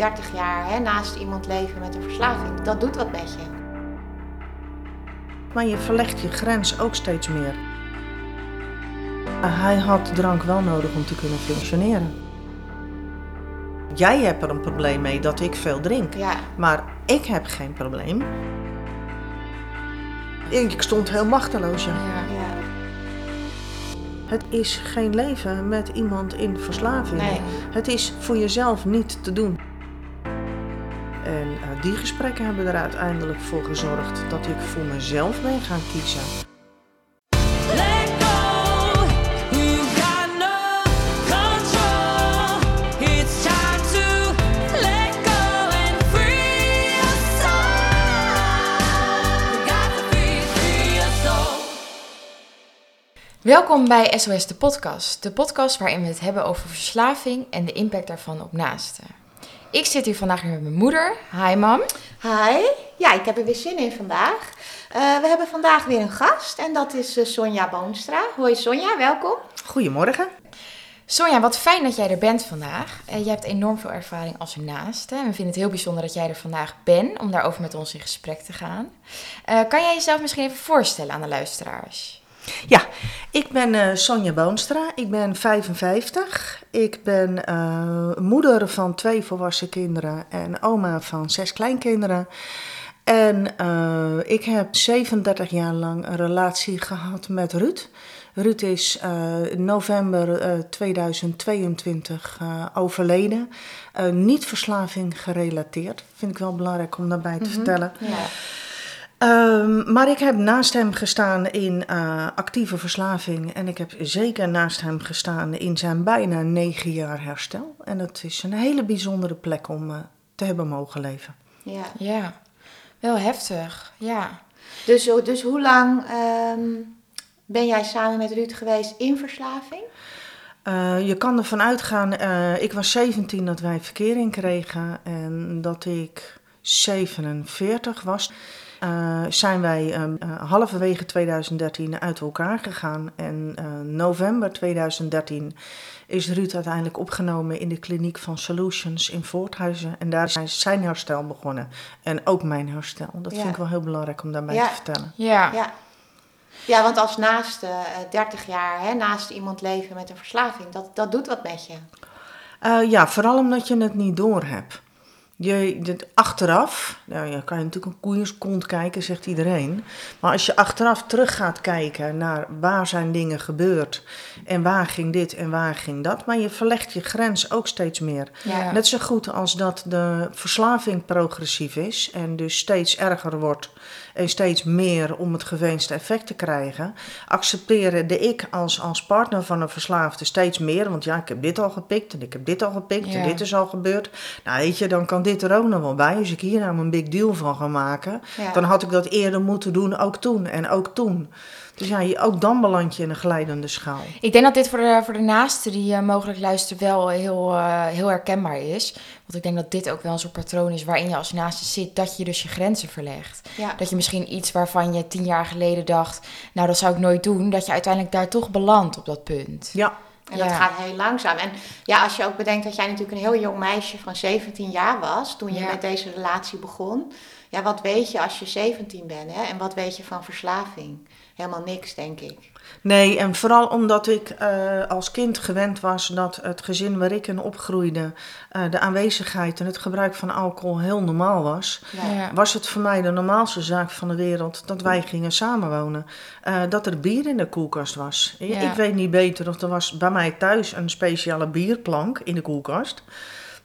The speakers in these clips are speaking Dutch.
30 jaar hè, naast iemand leven met een verslaving, dat doet wat met je. Maar je verlegt je grens ook steeds meer. Hij had drank wel nodig om te kunnen functioneren. Jij hebt er een probleem mee dat ik veel drink. Ja. Maar ik heb geen probleem. Ik stond heel machteloos. Ja. Ja. Het is geen leven met iemand in verslaving. Nee. Het is voor jezelf niet te doen. Die gesprekken hebben er uiteindelijk voor gezorgd dat ik voor mezelf ben gaan kiezen. Let go, you got no control. It's time to let go and free your soul. You got to free, free your soul. Welkom bij SOS de podcast. De podcast waarin we het hebben over verslaving en de impact daarvan op naasten. Ik zit hier vandaag weer met mijn moeder. Hi mam. Hi, ja, ik heb er weer zin in vandaag. Eh, we hebben vandaag weer een gast en dat is eh, Sonja Boonstra. Hoi Sonja, welkom. Goedemorgen. Sonja, wat fijn dat jij er bent vandaag. Eh, jij hebt enorm veel ervaring als naaste. En we vinden het heel bijzonder dat jij er vandaag bent om daarover met ons in gesprek te gaan. Eh, kan jij jezelf misschien even voorstellen aan de luisteraars? Ja, ik ben eh, Sonja Boonstra. Ik ben 55. Ik ben eh, moeder van twee volwassen kinderen en oma van zes kleinkinderen. En eh, ik heb 37 jaar lang een relatie gehad met Ruud. Ruud is in november eh, 2022 eh, overleden. Niet verslaving gerelateerd. Vind ik wel belangrijk om daarbij te vertellen. Ja. Ehm, maar ik heb naast hem gestaan in eh, actieve verslaving. En ik heb zeker naast hem gestaan in zijn bijna negen jaar herstel. En het is een hele bijzondere plek om eh, te hebben mogen leven. ja. Ja, wel heftig. Ja. Dus, dus hoe lang ehm, ben jij samen met Ruud geweest in verslaving? Eh, je kan ervan uitgaan, eh, ik was 17 dat wij verkering kregen. En dat ik 47 was. Eh, zijn wij ehm, eh, halverwege 2013 uit elkaar gegaan. En eh, november 2013 is Ruud uiteindelijk opgenomen in de kliniek van Solutions in Voorthuizen. En daar is zijn herstel begonnen. En ook mijn herstel. Dat Ja. vind ik wel heel belangrijk om daarbij Ja. te vertellen. Ja. Ja. Ja, want als naast eh 30 jaar hè, naast iemand leven met een verslaving, dat, dat doet wat met je. Eh, ja, vooral omdat je het niet doorhebt. Je, dit, achteraf, nou, je kan je natuurlijk een koeierskont kijken, zegt iedereen. Maar als je achteraf terug gaat kijken naar waar zijn dingen gebeurd en waar ging dit en waar ging dat, maar je verlegt je grens ook steeds meer. Ja. Net zo goed als dat de verslaving progressief is en dus steeds erger wordt en steeds meer om het gewenste effect te krijgen, accepteerde ik als, als partner van een verslaafde steeds meer. Want ja, ik heb dit al gepikt en ik heb dit al gepikt en Ja. dit is al gebeurd. Nou weet je, dan kan dit er ook nog wel bij. Als ik hier nou een big deal van ga maken, Ja. dan had ik dat eerder moeten doen, ook toen en ook toen. Dus ja, je- ook dan beland je in een glijdende schaal. Ik denk dat dit voor de, voor de naasten die eh, mogelijk luisteren wel heel, eh, heel herkenbaar is. Want ik denk dat dit ook wel een soort patroon is waarin je als naaste zit, dat je dus je grenzen verlegt. Ja. Dat je misschien iets waarvan je tien jaar geleden dacht, nou dat zou ik nooit doen, dat je uiteindelijk daar toch belandt op dat punt. Ja, En dat gaat heel langzaam. En ja, als je ook bedenkt dat jij natuurlijk een heel jong meisje van 17 jaar was toen je Ja. met deze relatie begon. Ja, wat weet je als je 17 bent hè? En wat weet je van verslaving? Helemaal niks, denk ik. Nee, en vooral omdat ik eh, als kind gewend was dat het gezin waar ik in opgroeide, eh, de aanwezigheid en het gebruik van alcohol heel normaal was, Ja. Ja. was het voor mij de normaalste zaak van de wereld dat wij gingen samenwonen. Eh, dat er bier in de koelkast was. Ja. Ik weet niet beter of er was bij mij thuis een speciale bierplank in de koelkast.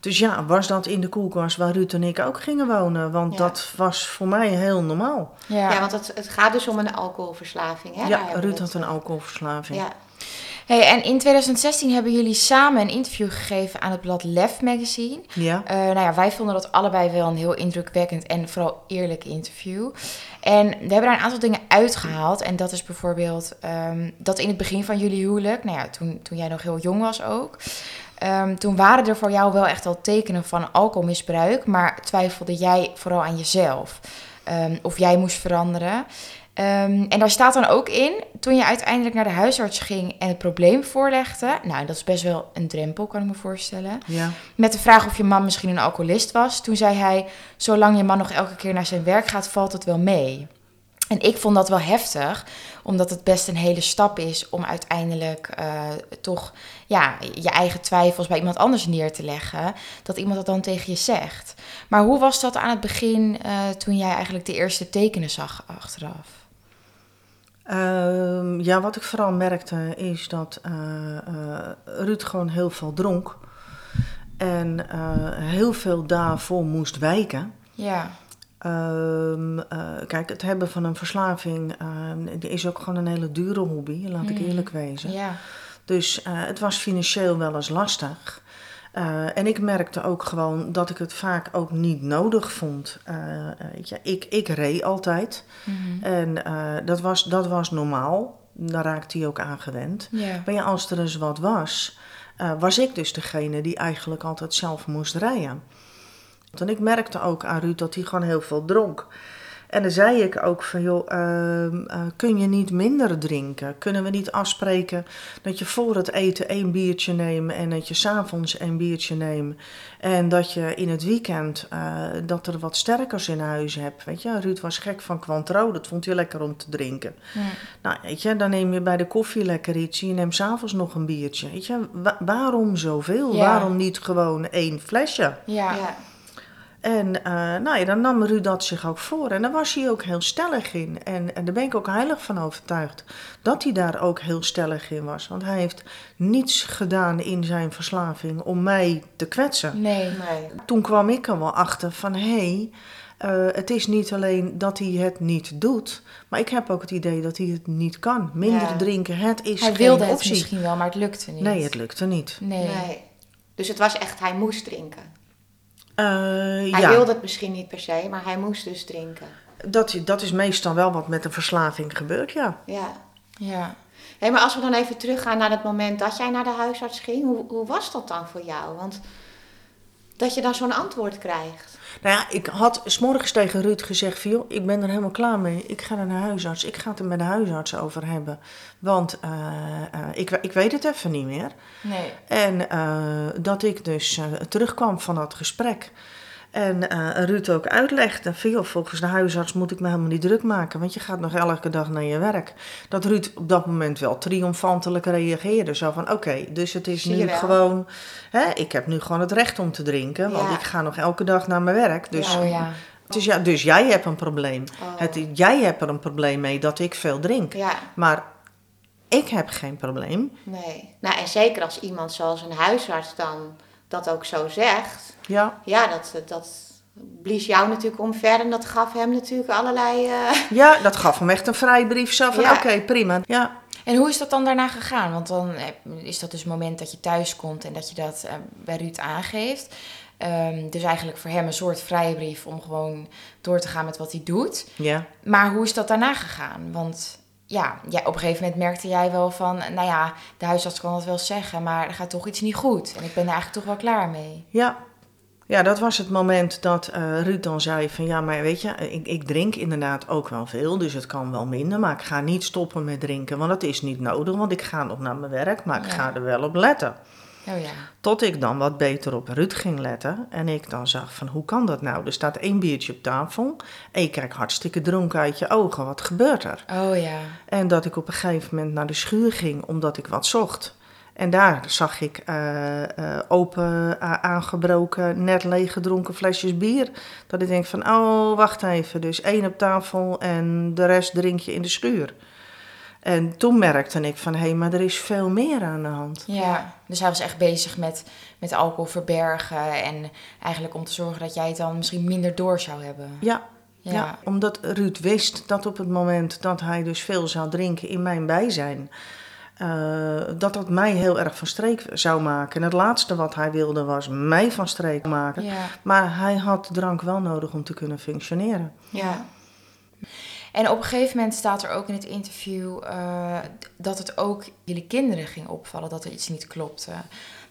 Dus ja, was dat in de koelkast waar Ruud en ik ook gingen wonen? Want Ja. dat was voor mij heel normaal. Ja. Ja, want het, het gaat dus om een alcoholverslaving. Hè? Ja, Ruud het. had een alcoholverslaving. Ja, Hey, en in 2016 hebben jullie samen een interview gegeven aan het blad Lef Magazine. Ja. Eh, nou ja, wij vonden dat allebei wel een heel indrukwekkend en vooral eerlijk interview. En we hebben daar een aantal dingen uitgehaald. En dat is bijvoorbeeld ehm, dat in het begin van jullie huwelijk, nou ja, toen, toen jij nog heel jong was ook. Ehm, toen waren er voor jou wel echt al tekenen van alcoholmisbruik. Maar twijfelde jij vooral aan jezelf. Ehm, of jij moest veranderen. Ehm, en daar staat dan ook in, toen je uiteindelijk naar de huisarts ging en het probleem voorlegde. Nou, dat is best wel een drempel, kan ik me voorstellen. Ja. Met de vraag of je man misschien een alcoholist was. Toen zei hij, zolang je man nog elke keer naar zijn werk gaat, valt het wel mee. En ik vond dat wel heftig, omdat het best een hele stap is om uiteindelijk eh, toch ja, je eigen twijfels bij iemand anders neer te leggen. Dat iemand dat dan tegen je zegt. Maar hoe was dat aan het begin eh, toen jij eigenlijk de eerste tekenen zag achteraf? Ehm, ja, wat ik vooral merkte is dat eh, Ruud gewoon heel veel dronk. En heel veel daarvoor moest wijken. Ja, Ehm, eh, kijk, het hebben van een verslaving ehm, die is ook gewoon een hele dure hobby, laat ik Mm. eerlijk wezen. ja, Dus eh, het was financieel wel eens lastig. Eh, en ik merkte ook gewoon dat ik het vaak ook niet nodig vond. Ik, ik reed altijd. Mhm. En dat, was, dat was normaal. Daar raakte hij ook aan gewend. Maar ja, als er eens wat was, was ik dus degene die eigenlijk altijd zelf moest rijden. En ik merkte ook aan Ruud dat hij gewoon heel veel dronk. En dan zei ik ook van, joh, ehm, eh, kun je niet minder drinken? Kunnen we niet afspreken dat je voor het eten één biertje neemt en dat je s'avonds één biertje neemt? En dat je in het weekend eh, dat er wat sterkers in huis hebt. Weet je, Ruud was gek van Cointreau, dat vond hij lekker om te drinken. Ja. Nou, weet je, dan neem je bij de koffie lekker iets. Je neemt s'avonds nog een biertje. Weet je, wa- waarom zoveel? Ja. Waarom niet gewoon één flesje? Ja. Ja. En eh, nou ja, dan nam Ruud dat zich ook voor. En daar was hij ook heel stellig in. En, en daar ben ik ook heilig van overtuigd. Dat hij daar ook heel stellig in was. Want hij heeft niets gedaan in zijn verslaving om mij te kwetsen. Nee. Nee. Toen kwam ik er wel achter van hé, hey, eh, het is niet alleen dat hij het niet doet, maar ik heb ook het idee dat hij het niet kan. Minder Ja. drinken, het is Hij geen wilde het optie. misschien wel, maar het lukte niet. Nee, het lukte niet. Nee. Nee. Dus het was echt, hij moest drinken. Eh, Hij ja, wilde het misschien niet per se, maar hij moest dus drinken. dat, dat is meestal wel wat met een verslaving gebeurt, ja. Ja. Ja. Hé, maar als we dan even teruggaan naar het moment dat jij naar de huisarts ging, hoe, hoe was dat dan voor jou? Want dat je dan zo'n antwoord krijgt. Nou ja, ik had s'morgens tegen Ruud gezegd van, joh, ik ben er helemaal klaar mee. Ik ga naar de huisarts. Ik ga het er met de huisarts over hebben. Want eh, eh, ik, ik weet het even niet meer. Nee. En eh, dat ik dus terugkwam van dat gesprek. En eh, Ruud ook uitlegde van, joh, volgens de huisarts moet ik me helemaal niet druk maken. Want je gaat nog elke dag naar je werk. Dat Ruud op dat moment wel triomfantelijk reageerde. Zo van, oké, dus het is nu gewoon... Hè, ik heb nu gewoon het recht om te drinken. Want Ja. ik ga nog elke dag naar mijn werk. Dus, Oh ja. dus, ja, dus jij hebt een probleem. Oh. Het, jij hebt er een probleem mee dat ik veel drink. Ja, Maar ik heb geen probleem. nee. Nou, en zeker als iemand zoals een huisarts dan dat ook zo zegt. Ja, Ja, dat, dat blies jou natuurlijk omver en dat gaf hem natuurlijk allerlei... eh, ja dat gaf hem echt een vrijbrief. Zo van, Ja. oké, prima. Ja, En hoe is dat dan daarna gegaan? Want dan eh, is dat dus het moment dat je thuis komt en dat je dat eh, bij Ruud aangeeft. Ehm, dus eigenlijk voor hem een soort vrijbrief om gewoon door te gaan met wat hij doet. ja. Maar hoe is dat daarna gegaan? Want ja, ja, op een gegeven moment merkte jij wel van, nou ja, de huisarts kan dat wel zeggen, maar er gaat toch iets niet goed. En ik ben er eigenlijk toch wel klaar mee. Ja. Ja, dat was het moment dat eh, Ruud dan zei van ja, maar weet je, ik, ik drink inderdaad ook wel veel, dus het kan wel minder, maar ik ga niet stoppen met drinken, want dat is niet nodig, want ik ga nog naar mijn werk, maar ik ga er wel op letten. Oh ja. Tot ik dan wat beter op Ruud ging letten en ik dan zag van hoe kan dat nou? Er staat één biertje op tafel en je kijkt hartstikke dronken uit je ogen, wat gebeurt er? Oh ja. En dat ik op een gegeven moment naar de schuur ging omdat ik wat zocht. En daar zag ik eh, eh, open, aangebroken, net leeggedronken flesjes bier. Dat ik denk van, oh, wacht even. Dus één op tafel en de rest drink je in de schuur. En toen merkte ik van, hé, hey, maar er is veel meer aan de hand. Ja, dus hij was echt bezig met, met alcohol verbergen en eigenlijk om te zorgen dat jij het dan misschien minder door zou hebben. Ja, Ja. ja. omdat Ruud wist dat op het moment dat hij dus veel zou drinken in mijn bijzijn... eh, dat dat mij heel erg van streek zou maken. En het laatste wat hij wilde was mij van streek maken. Ja. Maar hij had drank wel nodig om te kunnen functioneren. ja. En op een gegeven moment staat er ook in het interview eh, dat het ook jullie kinderen ging opvallen dat er iets niet klopte.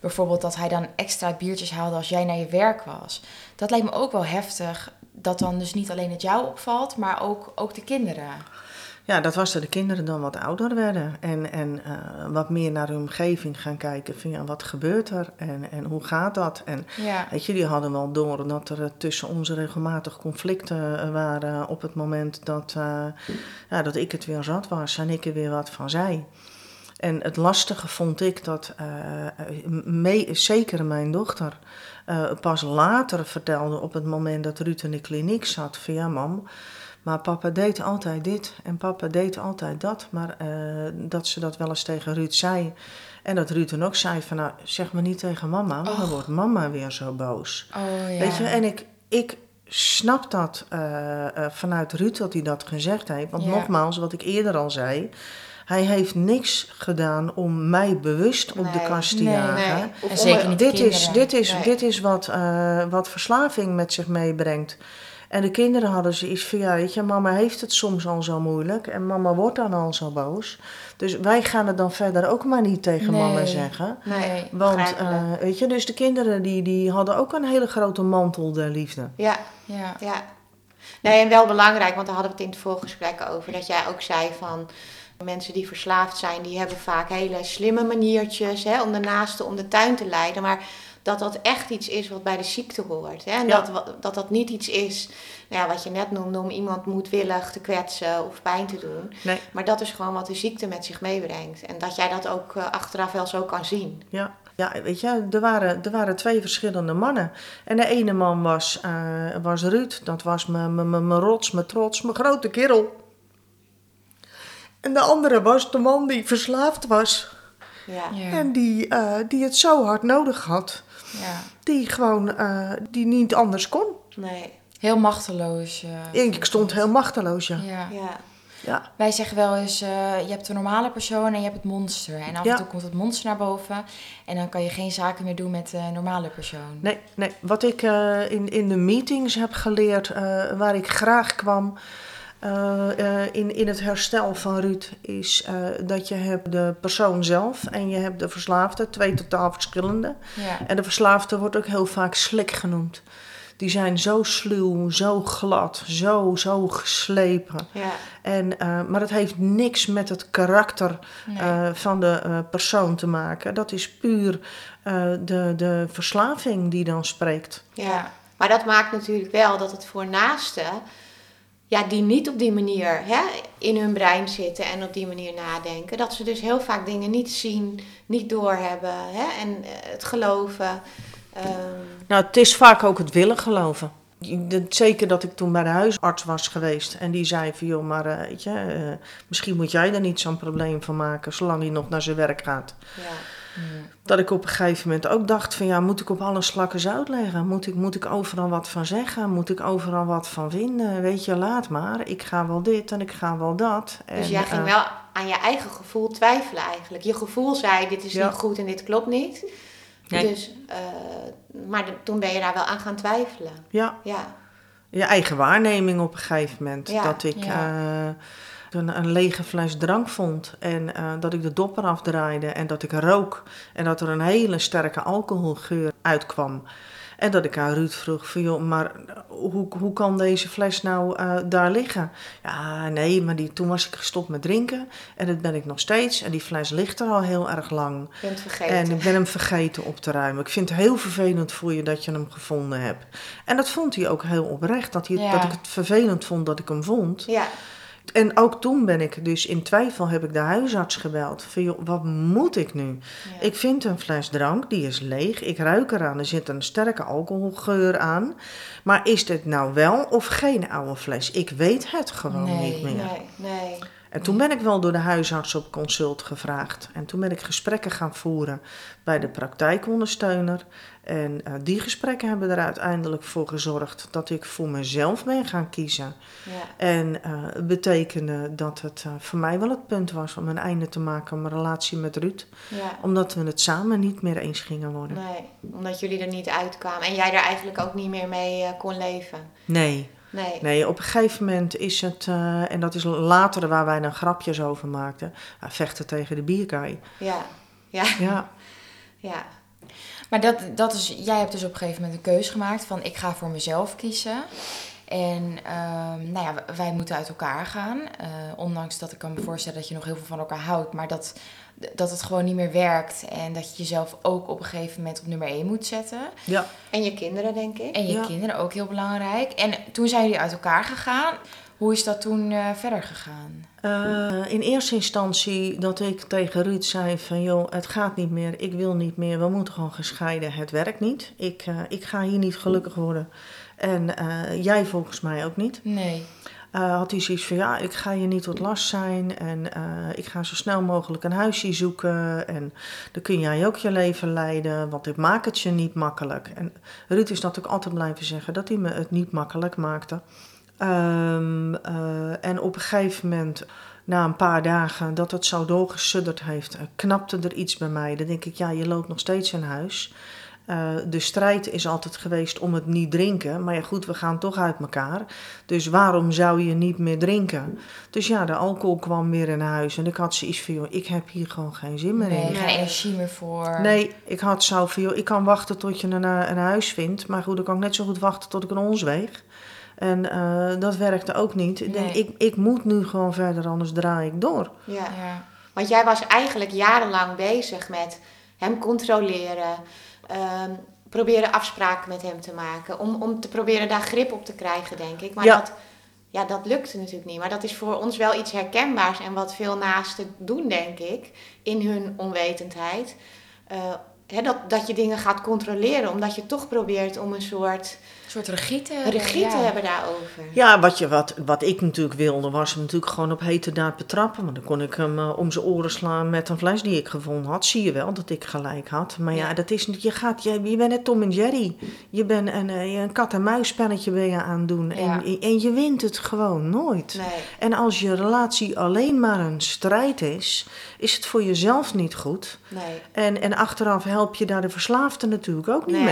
Bijvoorbeeld dat hij dan extra biertjes haalde als jij naar je werk was. Dat lijkt me ook wel heftig, dat dan dus niet alleen het jou opvalt, maar ook, ook de kinderen. Ja, dat was dat de kinderen dan wat ouder werden. En, en eh, wat meer naar hun omgeving gaan kijken. Van ja, wat gebeurt er en, en hoe gaat dat? En Ja. weet je, die hadden wel door dat er eh, tussen ons regelmatig conflicten eh, waren op het moment dat, ja, dat ik het weer zat was en ik er weer wat van zei. En het lastige vond ik dat me- zeker mijn dochter pas later vertelde op het moment dat Ruud in de kliniek zat van ja mam, maar papa deed altijd dit en papa deed altijd dat. Maar eh, dat ze dat wel eens tegen Ruud zei. En dat Ruud dan ook zei van nou zeg maar niet tegen mama, want dan wordt mama weer zo boos. Oh ja. Weet je, en ik, ik snap dat eh, eh, vanuit Ruud dat hij dat gezegd heeft. Want Ja. nogmaals, wat ik eerder al zei, hij heeft niks gedaan om mij bewust op de kast te nee, jagen. nee. Of En om- zeker niet Dit is, dit is, dit is wat, wat verslaving met zich meebrengt. En de kinderen hadden zoiets van, ja, weet je, mama heeft het soms al zo moeilijk en mama wordt dan al zo boos. Dus wij gaan het dan verder ook maar niet tegen Nee. mama zeggen. Nee. Want, eh, weet je, dus de kinderen die, die hadden ook een hele grote mantel der liefde. Ja, Ja. ja. Nee, en wel belangrijk, want daar hadden we het in het voorgesprek over. Dat jij ook zei van mensen die verslaafd zijn, die hebben vaak hele slimme maniertjes hè, om de naaste om de tuin te leiden. Maar dat dat echt iets is wat bij de ziekte hoort. Hè? En Ja. dat, dat dat niet iets is, nou ja, wat je net noemde, om iemand moedwillig te kwetsen of pijn te doen. Nee. Maar dat is gewoon wat de ziekte met zich meebrengt. En dat jij dat ook eh, achteraf wel zo kan zien. Ja, ja weet je, er waren, er waren twee verschillende mannen. En de ene man was, eh, was Ruud. Dat was mijn- mijn mijn- mijn rots, mijn trots, mijn grote kerel. En de andere was de man die verslaafd was. Ja. Ja. En die, eh, die het zo hard nodig had. Ja. Die gewoon, eh, die niet anders kon. Nee. Heel machteloos. eh, Ik stond heel machteloos, ja. Ja. Ja. Ja, Wij zeggen wel eens, eh, je hebt de normale persoon en je hebt het monster. En af Ja. en toe komt het monster naar boven. En dan kan je geen zaken meer doen met de normale persoon. Nee, nee. wat ik eh, in, in de meetings heb geleerd, eh, waar ik graag kwam eh, eh, in, in het herstel van Ruud, is eh, dat je hebt de persoon zelf en je hebt de verslaafde, twee totaal verschillende. Ja. En de verslaafde wordt ook heel vaak slik genoemd. Die zijn zo sluw, zo glad, zo, zo geslepen. Ja. En, maar dat heeft niks met het karakter Nee. van de persoon te maken. Dat is puur de, de verslaving die dan spreekt. Ja, maar dat maakt natuurlijk wel dat het voor naasten, ja, die niet op die manier hè, in hun brein zitten en op die manier nadenken, dat ze dus heel vaak dingen niet zien, niet doorhebben hè, en eh, het geloven. Ehm, Nou, het is vaak ook het willen geloven. Zeker dat ik toen bij de huisarts was geweest en die zei van joh, maar eh, weet je, eh, misschien moet jij er niet zo'n probleem van maken zolang hij nog naar zijn werk gaat. ja. Dat ik op een gegeven moment ook dacht van ja, moet ik op alle slakken zout leggen? Moet ik, moet ik overal wat van zeggen? Moet ik overal wat van vinden? Weet je, laat maar. Ik ga wel dit en ik ga wel dat. Dus jij ging eh, wel aan je eigen gevoel twijfelen eigenlijk. Je gevoel zei, dit is Ja. niet goed en dit klopt niet. Nee. Dus, eh, maar de- toen ben je daar wel aan gaan twijfelen. Ja, Ja, je eigen waarneming op een gegeven moment. Ja. Dat ik Ja. eh, een, een lege fles drank vond en eh, dat ik de dopper afdraaide en dat ik rook en dat er een hele sterke alcoholgeur uitkwam. En dat ik aan Ruud vroeg van, joh, maar hoe, hoe kan deze fles nou eh, daar liggen? Ja, nee, maar die, toen was ik gestopt met drinken en dat ben ik nog steeds. En die fles ligt er al heel erg lang. je bent vergeten. En ik ben hem vergeten op te ruimen. Ik vind het heel vervelend voor je dat je hem gevonden hebt. En dat vond hij ook heel oprecht. Dat, hij, Ja. dat ik het vervelend vond dat ik hem vond. Ja, En ook toen ben ik dus in twijfel, heb ik de huisarts gebeld. Van joh, wat moet ik nu? ja. Ik vind een fles drank, die is leeg. Ik ruik eraan, er zit een sterke alcoholgeur aan. Maar is dit nou wel of geen oude fles? Ik weet het gewoon Nee. niet meer. nee, nee. En toen ben ik wel door de huisarts op consult gevraagd. En toen ben ik gesprekken gaan voeren bij de praktijkondersteuner. En eh, die gesprekken hebben er uiteindelijk voor gezorgd dat ik voor mezelf ben gaan kiezen. Ja. En eh, het betekende dat het eh, voor mij wel het punt was om een einde te maken aan mijn relatie met Ruud. Ja, Omdat we het samen niet meer eens gingen worden. nee. Omdat jullie er niet uitkwamen. En jij er eigenlijk ook niet meer mee kon leven. Nee, Nee. nee, op een gegeven moment is het, en dat is later waar wij dan grapjes over maakten, uh, vechten tegen de bierkaai. Ja. Ja. Ja, Ja. Maar dat, dat is, jij hebt dus op een gegeven moment een keuze gemaakt van ik ga voor mezelf kiezen. En ehm, nou ja, wij moeten uit elkaar gaan. Eh, ondanks dat ik kan me voorstellen dat je nog heel veel van elkaar houdt. Maar dat, dat het gewoon niet meer werkt. En dat je jezelf ook op een gegeven moment op nummer 1 moet zetten. Ja, En je kinderen, denk ik. En je Ja. kinderen ook heel belangrijk. En toen zijn jullie uit elkaar gegaan. Hoe is dat toen eh, verder gegaan? Eh, in eerste instantie dat ik tegen Ruud zei van joh, het gaat niet meer, ik wil niet meer, we moeten gewoon gescheiden, het werkt niet. Ik, eh, ik ga hier niet gelukkig worden. En jij volgens mij ook niet. Nee. Had hij zoiets van ja, ik ga je niet tot last zijn en ik ga zo snel mogelijk een huisje zoeken en dan kun jij ook je leven leiden, want ik maak het je niet makkelijk. En Ruud is natuurlijk altijd blijven zeggen dat hij me het niet makkelijk maakte. Ehm, eh, en op een gegeven moment, na een paar dagen dat het zo doorgesudderd heeft, eh, knapte er iets bij mij. Dan denk ik, ja, je loopt nog steeds in huis. Eh, de strijd is altijd geweest om het niet drinken. Maar ja, goed, we gaan toch uit elkaar. Dus waarom zou je niet meer drinken? Dus ja, de alcohol kwam weer in huis. En ik had zoiets van, joh, ik heb hier gewoon geen zin meer Nee, in. geen Nee. energie meer voor. Nee, ik had zo van, joh, ik kan wachten tot je een, een huis vindt. Maar goed, dan kan ik net zo goed wachten tot ik een ons weeg. En eh, dat werkte ook niet. Ik denk, ik, ik moet nu gewoon verder, anders draai ik door. Ja. Ja. Want jij was eigenlijk jarenlang bezig met hem controleren, ehm, proberen afspraken met hem te maken, om, om te proberen daar grip op te krijgen, denk ik. Maar Ja. dat, ja, dat lukte natuurlijk niet. Maar dat is voor ons wel iets herkenbaars en wat veel naasten doen, denk ik, in hun onwetendheid. Eh, hè, dat, dat je dingen gaat controleren, omdat je toch probeert om een soort soort regie te hebben. ja. daarover. Ja, wat, je, wat, wat ik natuurlijk wilde, was hem natuurlijk gewoon op hete daad betrappen. Want dan kon ik hem eh, om zijn oren slaan met een fles die ik gevonden had. Zie je wel dat ik gelijk had. Maar ja, Ja. dat is niet, je, gaat, je, je bent net Tom en Jerry. Je bent een, eh, een kat-en-muis spelletje ben je aan het doen. Ja. En, en je wint het gewoon nooit. Nee. En als je relatie alleen maar een strijd is, is het voor jezelf niet goed. Nee. En, en achteraf help je daar de verslaafde natuurlijk ook niet Nee,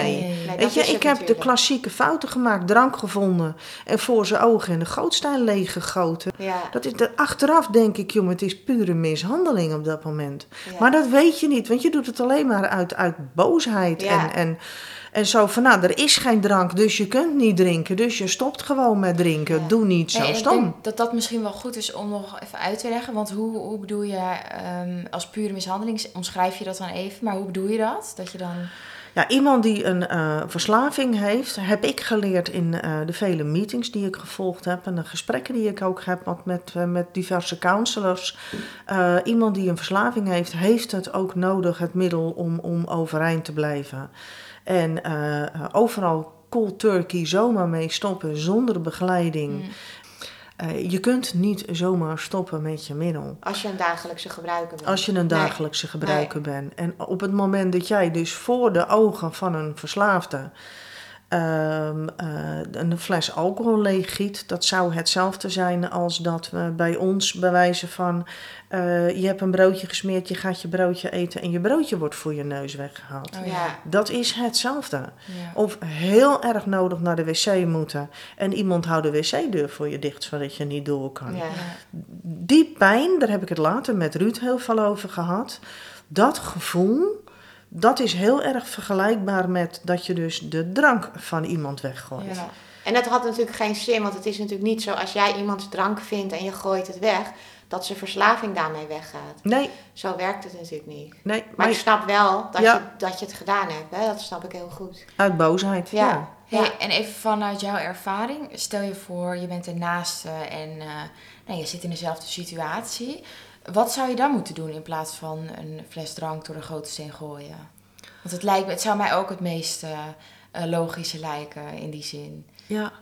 mee. Weet je, ik heb de klassieke fouten gemaakt, drank gevonden en voor zijn ogen in de gootstijn leeggegoten. Ja. Dat is de, achteraf denk ik, jongen, het is pure mishandeling op dat moment. Ja. Maar dat weet je niet, want je doet het alleen maar uit, uit boosheid. Ja. En, en, en zo van, nou, er is geen drank, dus je kunt niet drinken. Dus je stopt gewoon met drinken. Ja. Doe niet zo Nee, en ik stom. denk dat dat misschien wel goed is om nog even uit te leggen. Want hoe, hoe bedoel je, ehm, als pure mishandeling, omschrijf je dat dan even, maar hoe bedoel je dat? Dat je dan... Ja, iemand die een eh, verslaving heeft, heb ik geleerd in eh, de vele meetings die ik gevolgd heb en de gesprekken die ik ook heb met, eh, met diverse counselors. Iemand die een verslaving heeft, heeft het ook nodig, het middel om, om overeind te blijven. En overal cold turkey zomaar mee stoppen zonder begeleiding. Mm. Eh, je kunt niet zomaar stoppen met je middel. Als je een dagelijkse gebruiker bent. Als je een Nee. dagelijkse gebruiker bent. En op het moment dat jij dus voor de ogen van een verslaafde ehm, eh, een fles alcohol leeggiet, dat zou hetzelfde zijn als dat we bij ons bewijzen van eh, je hebt een broodje gesmeerd, je gaat je broodje eten en je broodje wordt voor je neus weggehaald. Oh, ja. Dat is hetzelfde. Ja. Of heel erg nodig naar de wc moeten en iemand houdt de wc-deur voor je dicht zodat je niet door kan. Ja. Die pijn, daar heb ik het later met Ruud heel veel over gehad. Dat gevoel, dat is heel erg vergelijkbaar met dat je dus de drank van iemand weggooit. Ja. En dat had natuurlijk geen zin, want het is natuurlijk niet zo als jij iemands drank vindt en je gooit het weg, dat zijn verslaving daarmee weggaat. Nee, Zo werkt het natuurlijk niet. nee, Maar maar ik snap wel dat, Ja. je, dat je het gedaan hebt, hè? dat snap ik heel goed. uit boosheid. Ja. Ja. Hey, Ja. en even vanuit jouw ervaring, stel je voor, je bent ernaast en eh, nou, je zit in dezelfde situatie. Wat zou je dan moeten doen in plaats van een fles drank door de grote steen gooien? Want het, lijkt, het zou mij ook het meest eh, eh, logische lijken in die zin. Ja.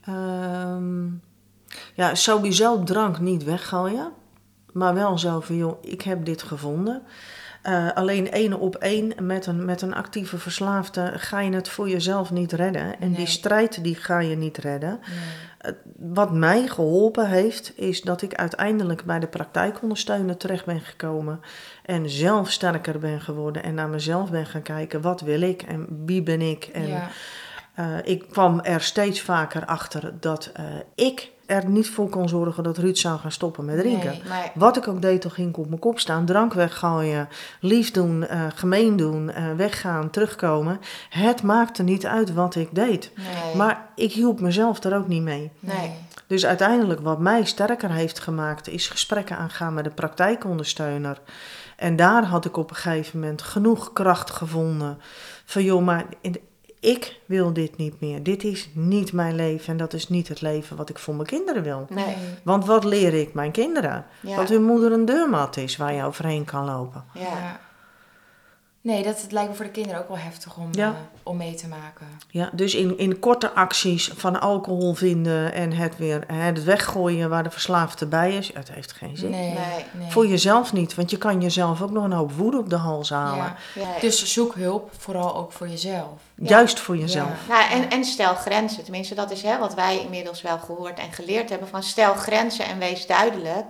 Ehm, ja, sowieso drank niet weggooien. Maar wel zo van, joh, ik heb dit gevonden. Eh, alleen één op één met een, met een actieve verslaafde ga je het voor jezelf niet redden. En Nee. die strijd die ga je niet redden. Nee. Wat mij geholpen heeft, is dat ik uiteindelijk bij de praktijkondersteuner terecht ben gekomen. En zelf sterker ben geworden en naar mezelf ben gaan kijken. Wat wil ik en wie ben ik? En ja. eh, ik kwam er steeds vaker achter dat eh, ik er niet voor kon zorgen dat Ruud zou gaan stoppen met drinken. Nee. Maar Wat ik ook deed, toch ging ik op mijn kop staan. Drank weggooien, lief doen, eh, gemeen doen, eh, weggaan, terugkomen. Het maakte niet uit wat ik deed. nee. Maar ik hielp mezelf er ook niet mee. nee. Dus uiteindelijk wat mij sterker heeft gemaakt, is gesprekken aangaan met de praktijkondersteuner. En daar had ik op een gegeven moment genoeg kracht gevonden. Van joh, maar in- ik wil dit niet meer. Dit is niet mijn leven en dat is niet het leven wat ik voor mijn kinderen wil. Nee. Want wat leer ik mijn kinderen? Ja. Dat hun moeder een deurmat is waar je overheen kan lopen. Ja. Nee, dat het lijkt me voor de kinderen ook wel heftig om, Ja. eh, om mee te maken. Ja, dus in, in korte acties van alcohol vinden en het weer het weggooien waar de verslaafde bij is, het heeft geen zin. Nee, Nee. nee. Voor jezelf niet, want je kan jezelf ook nog een hoop woede op de hals halen. Ja. Ja. Dus zoek hulp, vooral ook voor jezelf. Juist voor jezelf. Ja. Nou, en, en stel grenzen. Tenminste, dat is hè, wat wij inmiddels wel gehoord en geleerd hebben. Van stel grenzen en wees duidelijk.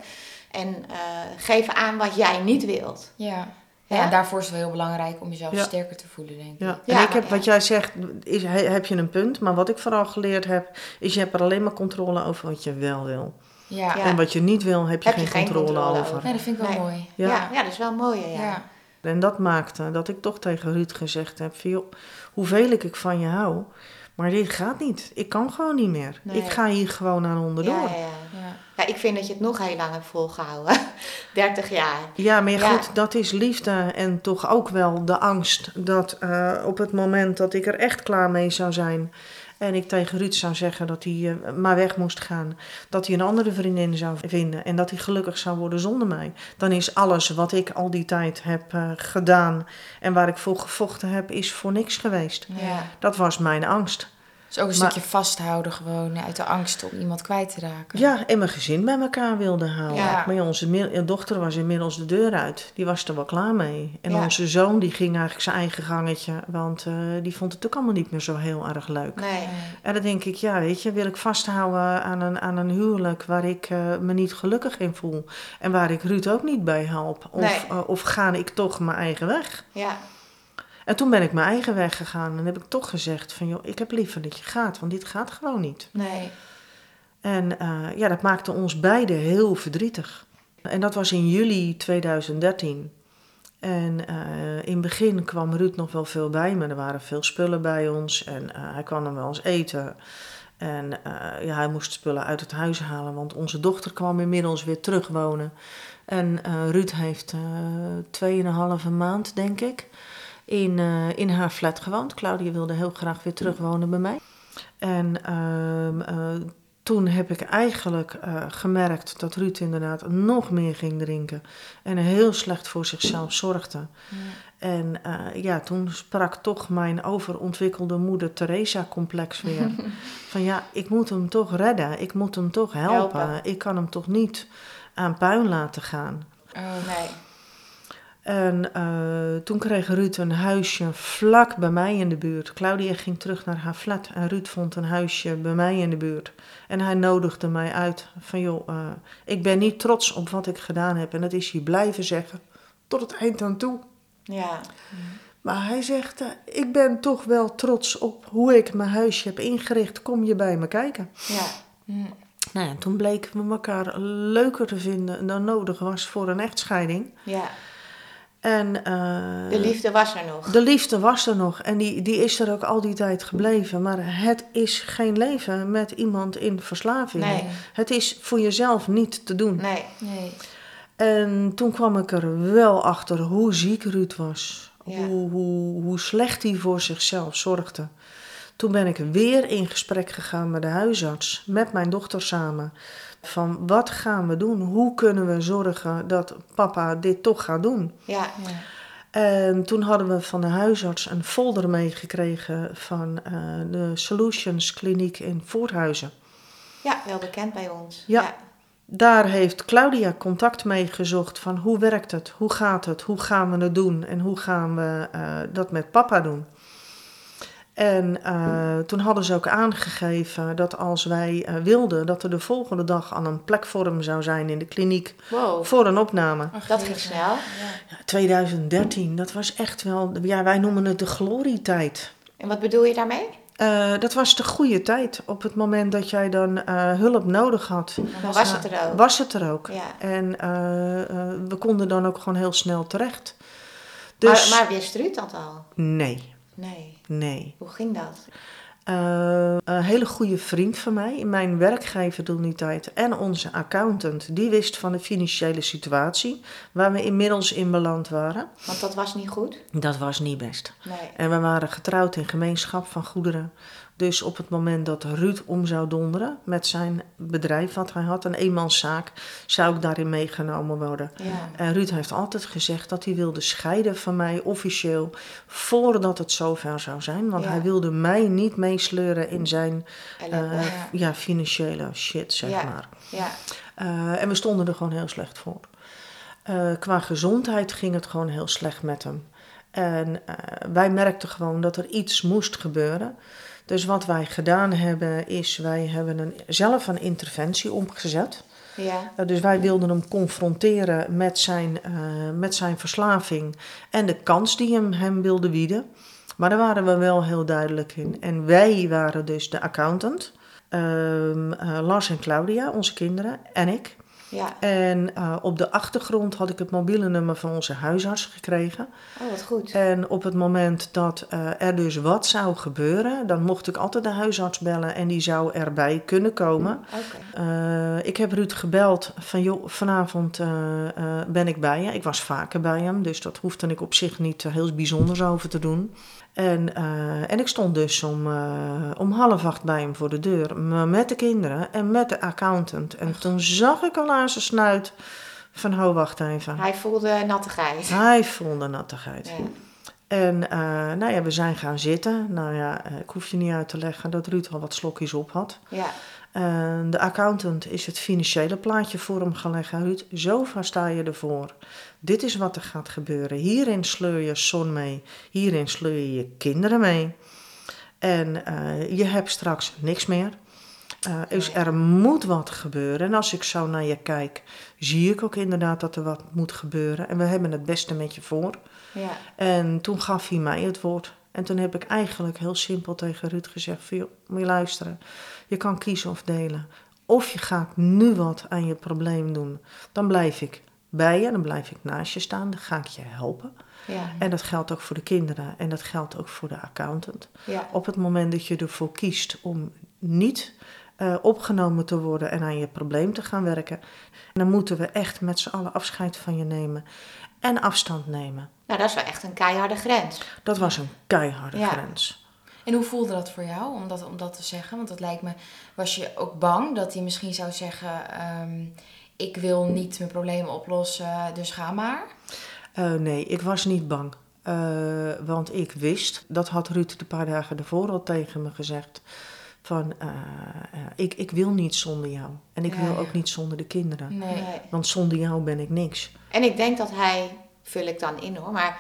En eh, geef aan wat jij niet wilt. Ja. Ja? En daarvoor is het wel heel belangrijk om jezelf Ja. sterker te voelen, denk ik. Ja. Ja, en ik heb, wat jij zegt, is, he- heb je een punt. Maar wat ik vooral geleerd heb, is je hebt er alleen maar controle over wat je wel wil. Ja. En wat je niet wil, heb je, Heb je geen, geen controle, controle over. Nee, dat vind ik wel Nee. mooi. Ja. Ja, ja, dat is wel mooi. Ja. Ja. En dat maakte dat ik toch tegen Ruud gezegd heb: van, joh, hoeveel ik van je hou, maar dit gaat niet. Ik kan gewoon niet meer. Nee. Ik ga hier gewoon aan onderdoor. Ja, Ja, ja, ik vind dat je het nog heel lang hebt volgehouden. 30 jaar. maar Ja. goed, dat is liefde en toch ook wel de angst dat eh, op het moment dat ik er echt klaar mee zou zijn. En ik tegen Ruud zou zeggen dat hij eh, maar weg moest gaan. Dat hij een andere vriendin zou vinden. En dat hij gelukkig zou worden zonder mij. Dan is alles wat ik al die tijd heb eh, gedaan. En waar ik voor gevochten heb, is voor niks geweest. Ja. Dat was mijn angst. Dus ook een Maar- stukje vasthouden gewoon uit de angst om iemand kwijt te raken. Ja, en mijn gezin bij elkaar wilde houden. Ja. Maar onze mi- dochter was inmiddels de deur uit. Die was er wel klaar mee. En Ja. onze zoon die ging eigenlijk zijn eigen gangetje. Want eh, die vond het ook allemaal niet meer zo heel erg leuk. Nee. En dan denk ik, ja, weet je, wil ik vasthouden aan een, aan een huwelijk waar ik eh, me niet gelukkig in voel. En waar ik Ruud ook niet bij help. Of, Nee. eh, of ga ik toch mijn eigen weg? Ja. En toen ben ik mijn eigen weg gegaan. En heb ik toch gezegd van, joh, ik heb liever dat je gaat. Want dit gaat gewoon niet. Nee. En eh, ja, dat maakte ons beiden heel verdrietig. En dat was in juli 2013. En eh, in het begin kwam Ruud nog wel veel bij me. Er waren veel spullen bij ons en eh, hij kwam dan wel eens eten. En ja, hij moest spullen uit het huis halen, want onze dochter kwam inmiddels weer terug wonen. En Ruud heeft tweeënhalve maand, denk ik, in, eh, in haar flat gewoond. Claudia wilde heel graag weer terug wonen bij mij. En ehm, eh, toen heb ik eigenlijk eh, gemerkt dat Ruud inderdaad nog meer ging drinken. En heel slecht voor zichzelf zorgde. En ja, toen sprak toch mijn overontwikkelde moeder Teresa-complex weer. van ja, ik moet hem toch redden. Ik moet hem toch helpen. Helpen. Ik kan hem toch niet aan puin laten gaan. Oh, Nee. En eh, toen kreeg Ruud een huisje vlak bij mij in de buurt. Claudia ging terug naar haar flat en Ruud vond een huisje bij mij in de buurt. En hij nodigde mij uit van joh, eh, ik ben niet trots op wat ik gedaan heb. En dat is hij blijven zeggen tot het eind aan toe. Ja. Maar hij zegt, eh, ik ben toch wel trots op hoe ik mijn huisje heb ingericht. Kom je bij me kijken? Ja. Nou ja, toen bleken we elkaar leuker te vinden dan nodig was voor een echtscheiding. Ja. En, eh, De liefde was er nog. De liefde was er nog en die, die is er ook al die tijd gebleven. Maar het is geen leven met iemand in verslaving. Nee. Het is voor jezelf niet te doen. Nee. nee. En toen kwam ik er wel achter hoe ziek Ruud was. Ja. Hoe, hoe, hoe slecht hij voor zichzelf zorgde. Toen ben ik weer in gesprek gegaan met de huisarts, met mijn dochter samen. Van wat gaan we doen? Hoe kunnen we zorgen dat papa dit toch gaat doen? Ja. Ja. En toen hadden we van de huisarts een folder meegekregen van eh, de Solutions Kliniek in Voorthuizen. Ja, wel bekend bij ons. Ja. Daar heeft Claudia contact mee gezocht van hoe werkt het, hoe gaat het, hoe gaan we het doen en hoe gaan we eh, dat met papa doen. En eh, toen hadden ze ook aangegeven dat als wij eh, wilden dat er de volgende dag aan een plek voor hem zou zijn in de kliniek Wow. voor een opname. Ach, Dat ging snel. Ja, 2013, dat was echt wel, ja, wij noemen het de glorietijd. En wat bedoel je daarmee? Eh, dat was de goede tijd. Op het moment dat jij dan eh, hulp nodig had, Dan was het er ook. was het er ook. Ja. En eh, eh, we konden dan ook gewoon heel snel terecht. Dus Maar, maar wist Ruud dat al? nee, Nee. Nee. Hoe ging dat? Eh, een hele goede vriend van mij, mijn werkgever toen die tijd en onze accountant, die wist van de financiële situatie waar we inmiddels in beland waren. Want dat was niet goed? Dat was niet best. Nee. En we waren getrouwd in gemeenschap van goederen. Dus op het moment dat Ruud om zou donderen met zijn bedrijf wat hij had, een eenmanszaak, zou ik daarin meegenomen worden. Ja. En Ruud heeft altijd gezegd dat hij wilde scheiden van mij officieel voordat het zover zou zijn. Want Ja. hij wilde mij niet meesleuren in zijn eh, Ja. financiële shit, zeg maar. ja. Eh, en we stonden er gewoon heel slecht voor. Eh, qua gezondheid ging het gewoon heel slecht met hem. En wij merkten gewoon dat er iets moest gebeuren. Dus wat wij gedaan hebben, is wij hebben een, zelf een interventie omgezet. Ja. Eh, dus wij wilden hem confronteren met zijn, eh, met zijn verslaving en de kans die hem, hem wilde bieden. Maar daar waren we wel heel duidelijk in. En wij waren dus de accountant, ehm, eh, Lars en Claudia, onze kinderen, en ik. Ja. En eh, op de achtergrond had ik het mobiele nummer van onze huisarts gekregen. Oh, wat goed. En op het moment dat eh, er dus wat zou gebeuren, dan mocht ik altijd de huisarts bellen en die zou erbij kunnen komen. Oké. Eh, ik heb Ruud gebeld van joh, vanavond ben ik bij je. Ik was vaker bij hem, dus dat hoefde ik op zich niet heel bijzonders over te doen. En, eh, en ik stond dus om, eh, om half acht bij hem voor de deur, met de kinderen en met de accountant. En toen zag ik al aan zijn snuit van, ho, wacht even. Hij voelde nattigheid. Hij voelde nattigheid. Ja. En eh, nou ja, we zijn gaan zitten. Nou ja, ik hoef je niet uit te leggen dat Ruud al wat slokjes op had. Ja. De accountant is het financiële plaatje voor hem gaan leggen. Ruud, zo ver sta je ervoor. Dit is wat er gaat gebeuren. Hierin sleur je zon mee. Hierin sleur je je kinderen mee. En eh, je hebt straks niks meer. Eh, dus er moet wat gebeuren. En als ik zo naar je kijk, zie ik ook inderdaad dat er wat moet gebeuren. En we hebben het beste met je voor. Ja. En toen gaf hij mij het woord. En toen heb ik eigenlijk heel simpel tegen Ruud gezegd: van, joh, moet je luisteren. Je kan kiezen of delen. Of je gaat nu wat aan je probleem doen. Dan blijf ik bij je, dan blijf ik naast je staan, dan ga ik je helpen. Ja. En dat geldt ook voor de kinderen en dat geldt ook voor de accountant. Ja. Op het moment dat je ervoor kiest om niet eh, opgenomen te worden en aan je probleem te gaan werken, dan moeten we echt met z'n allen afscheid van je nemen en afstand nemen. Nou, dat is wel echt een keiharde grens. Dat was een keiharde Ja. grens. En hoe voelde dat voor jou om dat, om dat te zeggen? Want dat lijkt me, was je ook bang dat hij misschien zou zeggen: ehm, Ik wil niet mijn problemen oplossen, dus ga maar? Eh, nee, ik was niet bang. Eh, want ik wist, dat had Ruud de paar dagen ervoor al tegen me gezegd. Van, eh, ik, ik wil niet zonder jou. En ik Ja, wil ja. ook niet zonder de kinderen. Nee. Nee. Want zonder jou ben ik niks. En ik denk dat hij, vul ik dan in hoor, maar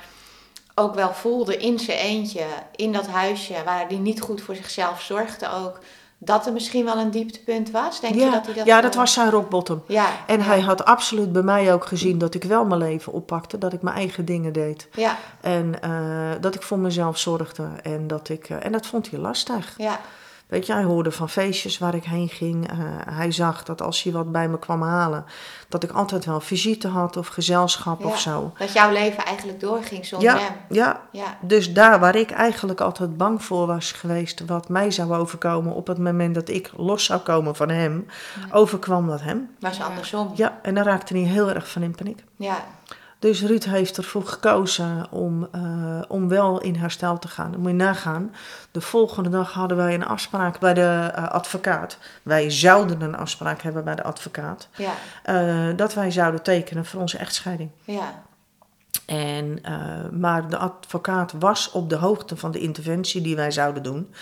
ook wel voelde in zijn eentje, in dat huisje, waar hij niet goed voor zichzelf zorgde ook, dat er misschien wel een dieptepunt was. Denk ja, je dat hij dat ja, dat was zijn rock bottom. Ja. En ja, hij had absoluut bij mij ook gezien dat ik wel mijn leven oppakte. Dat ik mijn eigen dingen deed. Ja, En eh, dat ik voor mezelf zorgde. En dat, ik, eh, en dat vond hij lastig. ja, Weet je, hij hoorde van feestjes waar ik heen ging. Eh, hij zag dat als hij wat bij me kwam halen, dat ik altijd wel visite had of gezelschap ja. of zo. Dat jouw leven eigenlijk doorging zonder Ja, hem. ja, Ja, dus daar waar ik eigenlijk altijd bang voor was geweest, wat mij zou overkomen op het moment dat ik los zou komen van hem, overkwam dat hem. maar zo andersom. Ja, en daar raakte hij heel erg van in paniek. Ja, Dus Ruud heeft ervoor gekozen om, eh, om wel in herstel te gaan. Dan moet je nagaan. De volgende dag hadden wij een afspraak bij de eh, advocaat. Wij zouden een afspraak hebben bij de advocaat. ja, eh, dat wij zouden tekenen voor onze echtscheiding. ja, En, maar de advocaat was op de hoogte van de interventie die wij zouden doen.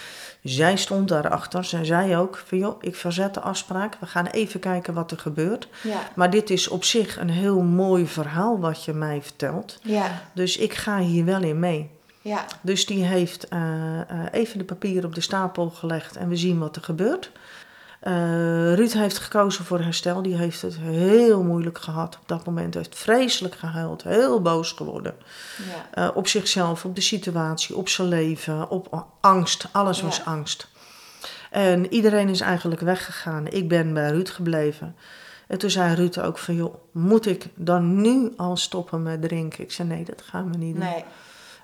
Zij stond daarachter. Zij zei ook van joh, ik verzet de afspraak. We gaan even kijken wat er gebeurt. ja, Maar dit is op zich een heel mooi verhaal wat je mij vertelt. ja, Dus ik ga hier wel in mee. ja, Dus die heeft eh, eh, even de papieren op de stapel gelegd en we zien wat er gebeurt. Eh, Ruud heeft gekozen voor herstel. Die heeft het heel moeilijk gehad op dat moment. Heeft vreselijk gehuild, heel boos geworden. Ja. Eh, op zichzelf, op de situatie, op zijn leven, op angst. Alles was angst. En iedereen is eigenlijk weggegaan. Ik ben bij Ruud gebleven. En toen zei Ruud ook van, joh, moet ik dan nu al stoppen met drinken? Ik zei, nee, dat gaan we niet doen. Nee.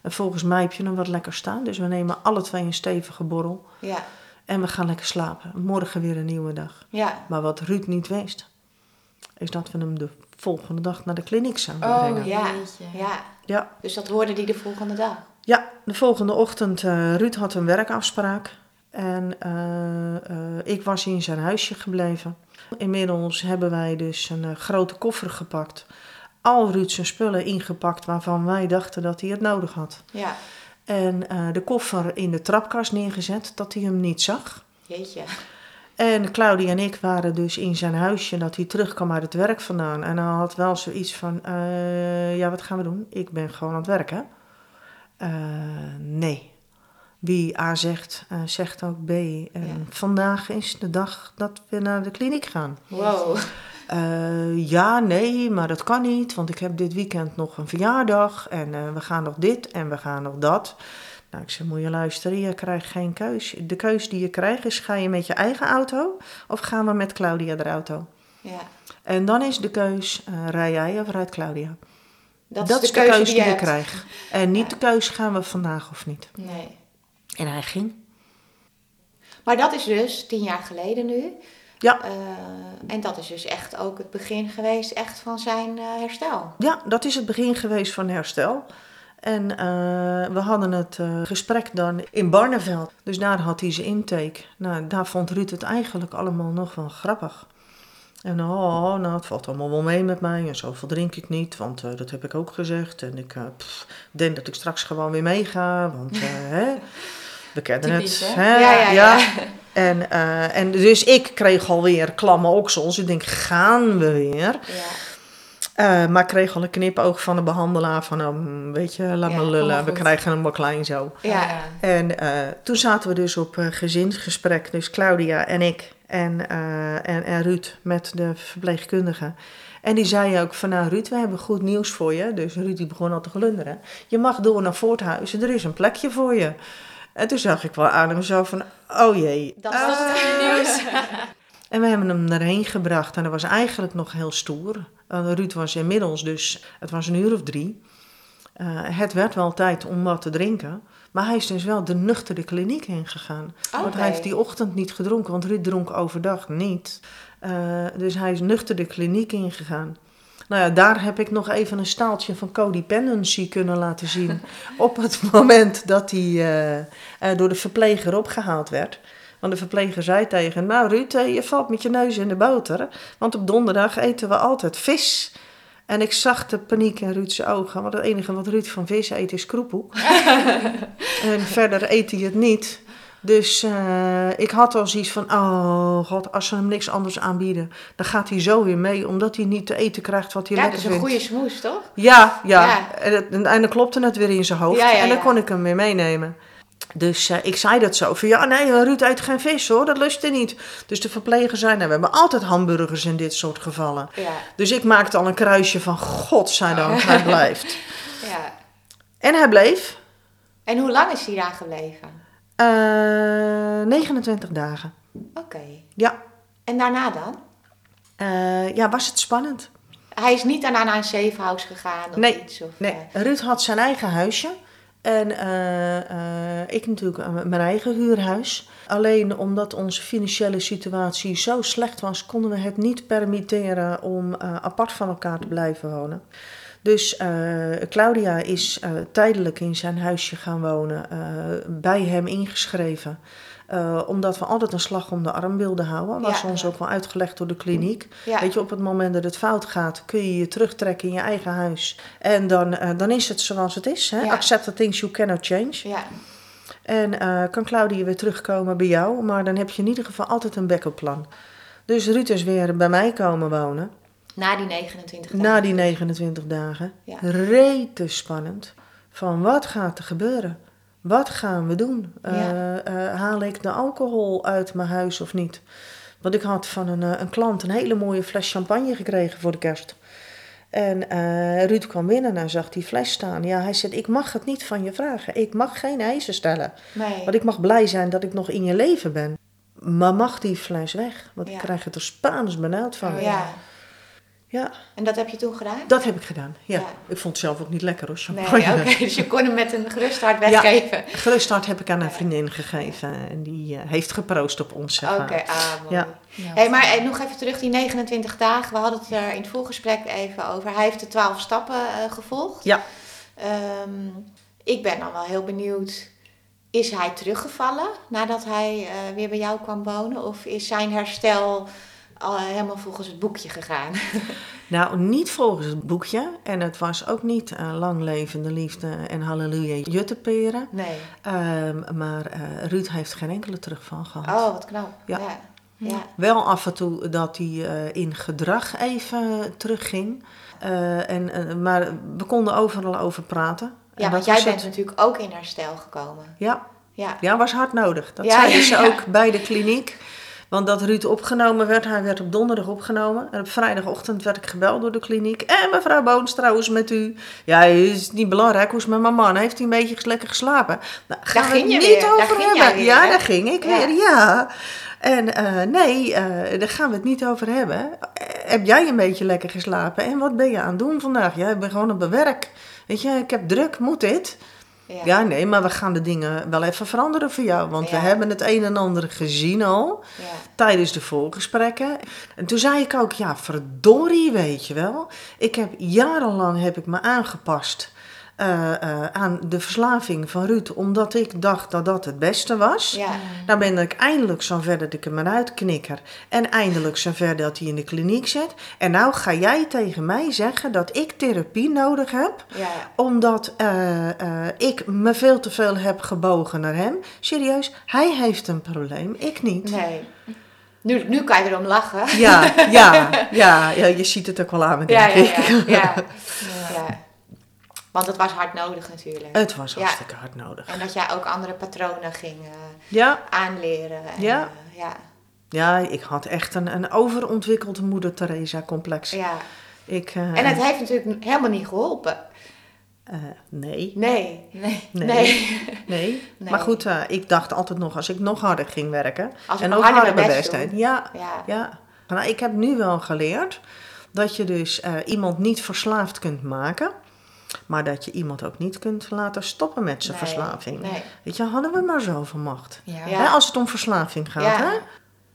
En volgens mij heb je nog wat lekker staan. Dus we nemen alle twee een stevige borrel. Ja. En we gaan lekker slapen. Morgen weer een nieuwe dag. Ja. Maar wat Ruud niet wist, is dat we hem de volgende dag naar de kliniek zouden Oh, brengen. Ja. Jeetje. Ja. Ja, Dus dat hoorde die de volgende dag. Ja, de volgende ochtend, eh Ruud had een werkafspraak. En eh, eh, ik was in zijn huisje gebleven. Inmiddels hebben wij dus een grote koffer gepakt. Al Ruud zijn spullen ingepakt waarvan wij dachten dat hij het nodig had. Ja. En eh, de koffer in de trapkast neergezet, dat hij hem niet zag. Jeetje. En Claudia en ik waren dus in zijn huisje dat hij terugkwam uit het werk vandaan. En hij had wel zoiets van, eh, ja wat gaan we doen? Ik ben gewoon aan het werken. Eh, nee. Wie A zegt, zegt ook B. En Ja. vandaag is de dag dat we naar de kliniek gaan. Wow. Eh, ja, nee, maar dat kan niet, want ik heb dit weekend nog een verjaardag en eh, we gaan nog dit en we gaan nog dat. Nou, ik zei, moet je luisteren, je krijgt geen keus. De keus die je krijgt is, ga je met je eigen auto of gaan we met Claudia de auto? Ja. En dan is de keus, eh, rij jij of rijdt Claudia? Dat, Dat, is de keuze, die je, krijgt. En niet de keus, gaan we vandaag of niet? Nee. En hij ging. Maar dat is dus tien jaar geleden nu. Ja, Eh, en dat is dus echt ook het begin geweest echt van zijn eh, herstel. Ja, dat is het begin geweest van herstel. En eh, we hadden het gesprek dan in Barneveld. Dus daar had hij zijn intake. Nou, daar vond Ruud het eigenlijk allemaal nog wel grappig. En oh, nou, het valt allemaal wel mee met mij. En zoveel drink ik niet, want dat heb ik ook gezegd. En ik pff, denk dat ik straks gewoon weer meega, want hè, we kennen Typisch, het. hè? Ja, ja, ja. En, eh, en dus ik kreeg alweer klamme oksels. Ik denk, gaan we weer? Ja. Eh, maar ik kreeg al een knipoog van de behandelaar van, mm, weet je, laat Ja, me lullen, we krijgen hem wel klein zo. Ja. En eh, toen zaten we dus op gezinsgesprek, dus Claudia en ik en, eh, en, en Ruud met de verpleegkundige. En die zei ook van, nou Ruud, we hebben goed nieuws voor je. Dus Ruud die begon al te glunderen. Je mag door naar Voorthuizen, er is een plekje voor je. En toen zag ik wel aan hem zo van, oh jee. Dat Ah. was het goede nieuws. En we hebben hem erheen gebracht en dat was eigenlijk nog heel stoer. Eh, Ruud was inmiddels dus, het was een uur of drie. Eh, het werd wel tijd om wat te drinken. Maar hij is dus wel de nuchtere kliniek ingegaan. Want Oké. hij heeft die ochtend niet gedronken, want Ruud dronk overdag niet. Eh, dus hij is nuchter de kliniek ingegaan. Nou ja, daar heb ik nog even een staaltje van codependency kunnen laten zien. op het moment dat hij eh, eh, door de verpleger opgehaald werd. Want de verpleger zei tegen hem, nou Ruud, eh, je valt met je neus in de boter. Want op donderdag eten we altijd vis. En ik zag de paniek in Ruud's ogen. Want het enige wat Ruud van vis eet is kroepoe. en verder eet hij het niet. Dus eh, ik had al zoiets van, oh god, als ze hem niks anders aanbieden, dan gaat hij zo weer mee, omdat hij niet te eten krijgt wat hij Ja, dat lekker is een vindt. goede smoes, toch? Ja, ja. Ja. En, en dan klopte het weer in zijn hoofd. Ja, ja, en dan ja. kon ik hem weer meenemen. Dus eh, ik zei dat zo. Van ja, nee, eh, Ruud eet geen vis hoor, dat lust hij niet. Dus de verpleger zei, nou, we hebben altijd hamburgers in dit soort gevallen. Ja. Dus ik maakte al een kruisje van, godzijdank, hij blijft. ja. En hij bleef En hoe lang is hij daar gebleven? Eh 29 dagen. Oké. Ja. En daarna dan? Eh, ja, was het spannend? Hij is niet daarna naar een house gegaan of Nee, iets? Of, Nee, eh, Ruud had zijn eigen huisje. En ik natuurlijk mijn eigen huurhuis. Alleen omdat onze financiële situatie zo slecht was, konden we het niet permitteren om apart van elkaar te blijven wonen. Dus eh, Claudia is eh, tijdelijk in zijn huisje gaan wonen, eh, bij hem ingeschreven. Omdat we altijd een slag om de arm wilden houden. Was Ja, ons ook wel uitgelegd door de kliniek. ja. Weet je, op het moment dat het fout gaat, kun je je terugtrekken in je eigen huis. En dan, dan is het zoals het is. Hè? Ja. Accept the things you cannot change. ja. En kan Claudia weer terugkomen bij jou. Maar dan heb je in ieder geval altijd een backup plan. Dus Ruud is weer bij mij komen wonen. Na die 29 dagen. Na die 29 dagen. Ja. Rete spannend. Van wat gaat er gebeuren? Wat gaan we doen? Eh, eh, haal ik de alcohol uit mijn huis of niet? Want ik had van een, eh, een klant een hele mooie fles champagne gekregen voor de kerst. En Ruud kwam binnen en hij zag die fles staan. Ja, hij zei, ik mag het niet van je vragen. Ik mag geen eisen stellen. Nee. Want ik mag blij zijn dat ik nog in je leven ben. Maar mag die fles weg? Want Ja. ik krijg het er Spaans benauwd van. Oh, ja. Ja, En dat heb je toen gedaan? dat heb ik gedaan. Ja. Ja. Ik vond het zelf ook niet lekker hoor, Nee, oké. Dus je kon hem met een gerust hart weggeven. Geruststart heb ik aan een vriendin gegeven. En die eh, heeft geproost op ons. zeg Oké, maar. ah, mooi. Ja. Ja, Hey, maar eh, nog even terug, die 29 dagen. We hadden het er in het voorgesprek even over. Hij heeft de 12 stappen eh, gevolgd. Ja. Ehm, ik ben dan wel heel benieuwd. Is hij teruggevallen nadat hij eh, weer bij jou kwam wonen? Of is zijn herstel al helemaal volgens het boekje gegaan? Nou, niet volgens het boekje. En het was ook niet eh, lang levende liefde en halleluja jutteperen. Nee. Ehm, maar eh, Ruud heeft geen enkele terugval gehad. Oh, wat knap. Ja. Ja. ja. Wel af en toe dat hij eh, in gedrag even terugging. Eh, en, maar we konden overal over praten. En Ja, want jij bent het. natuurlijk ook in herstel gekomen. Ja, Ja. ja, was hard nodig. Dat Ja, zeiden ze ja. ook bij de kliniek. Want dat Ruud opgenomen werd, hij werd op donderdag opgenomen. En op vrijdagochtend werd ik gebeld door de kliniek. En mevrouw is het met u? Ja, is niet belangrijk, hoe is met mijn man? Heeft hij een beetje lekker geslapen? Nou, gaan we ging het je niet weer, daar over ging hebben. jij weer, ja, hè? daar ging ik Ja. weer, ja. En eh, nee, eh, daar gaan we het niet over hebben. Eh, heb jij een beetje lekker geslapen? En wat ben je aan het doen vandaag? Ja, ik ben gewoon op mijn werk. Weet je, ik heb druk, moet dit? Ja. Ja, nee, maar we gaan de dingen wel even veranderen voor jou. Want we hebben het een en ander gezien al Ja. tijdens de voorgesprekken. En toen zei ik ook, ja, verdorie, weet je wel. Ik heb jarenlang heb ik me aangepast eh, eh, aan de verslaving van Ruud. Omdat ik dacht dat dat het beste was. Ja. Nou ben ik eindelijk zover dat ik hem eruit knikker. En eindelijk zover dat hij in de kliniek zit. En nou ga jij tegen mij zeggen dat ik therapie nodig heb Ja. omdat eh, ik me veel te veel heb gebogen naar hem. Serieus, hij heeft een probleem, ik niet. Nee. Nu, nu kan je erom lachen. Ja, ja, ja, ja, je ziet het ook wel aan me, denk ja, ik. ja, ja. ja. Want het was hard nodig natuurlijk. Het was Ja. hartstikke hard nodig. En dat jij ook andere patronen ging eh, Ja, aanleren. En, Ja. eh, ja. ja, ik had echt een, een overontwikkeld moeder Teresa complex. ja. Ik, eh, En het heeft natuurlijk helemaal niet geholpen. eh, nee, Nee. Nee. nee, Nee. nee. Nee. Maar goed, eh, ik dacht altijd nog, als ik nog harder ging werken. Als ik en ook harder harder mijn best. Ja, Ja. Ja, nou, ik heb nu wel geleerd dat je dus eh, iemand niet verslaafd kunt maken, maar dat je iemand ook niet kunt laten stoppen met zijn Nee, verslaving. nee. Weet je, hadden we maar zoveel macht. Ja. Hè, als het om verslaving gaat, Ja. hè?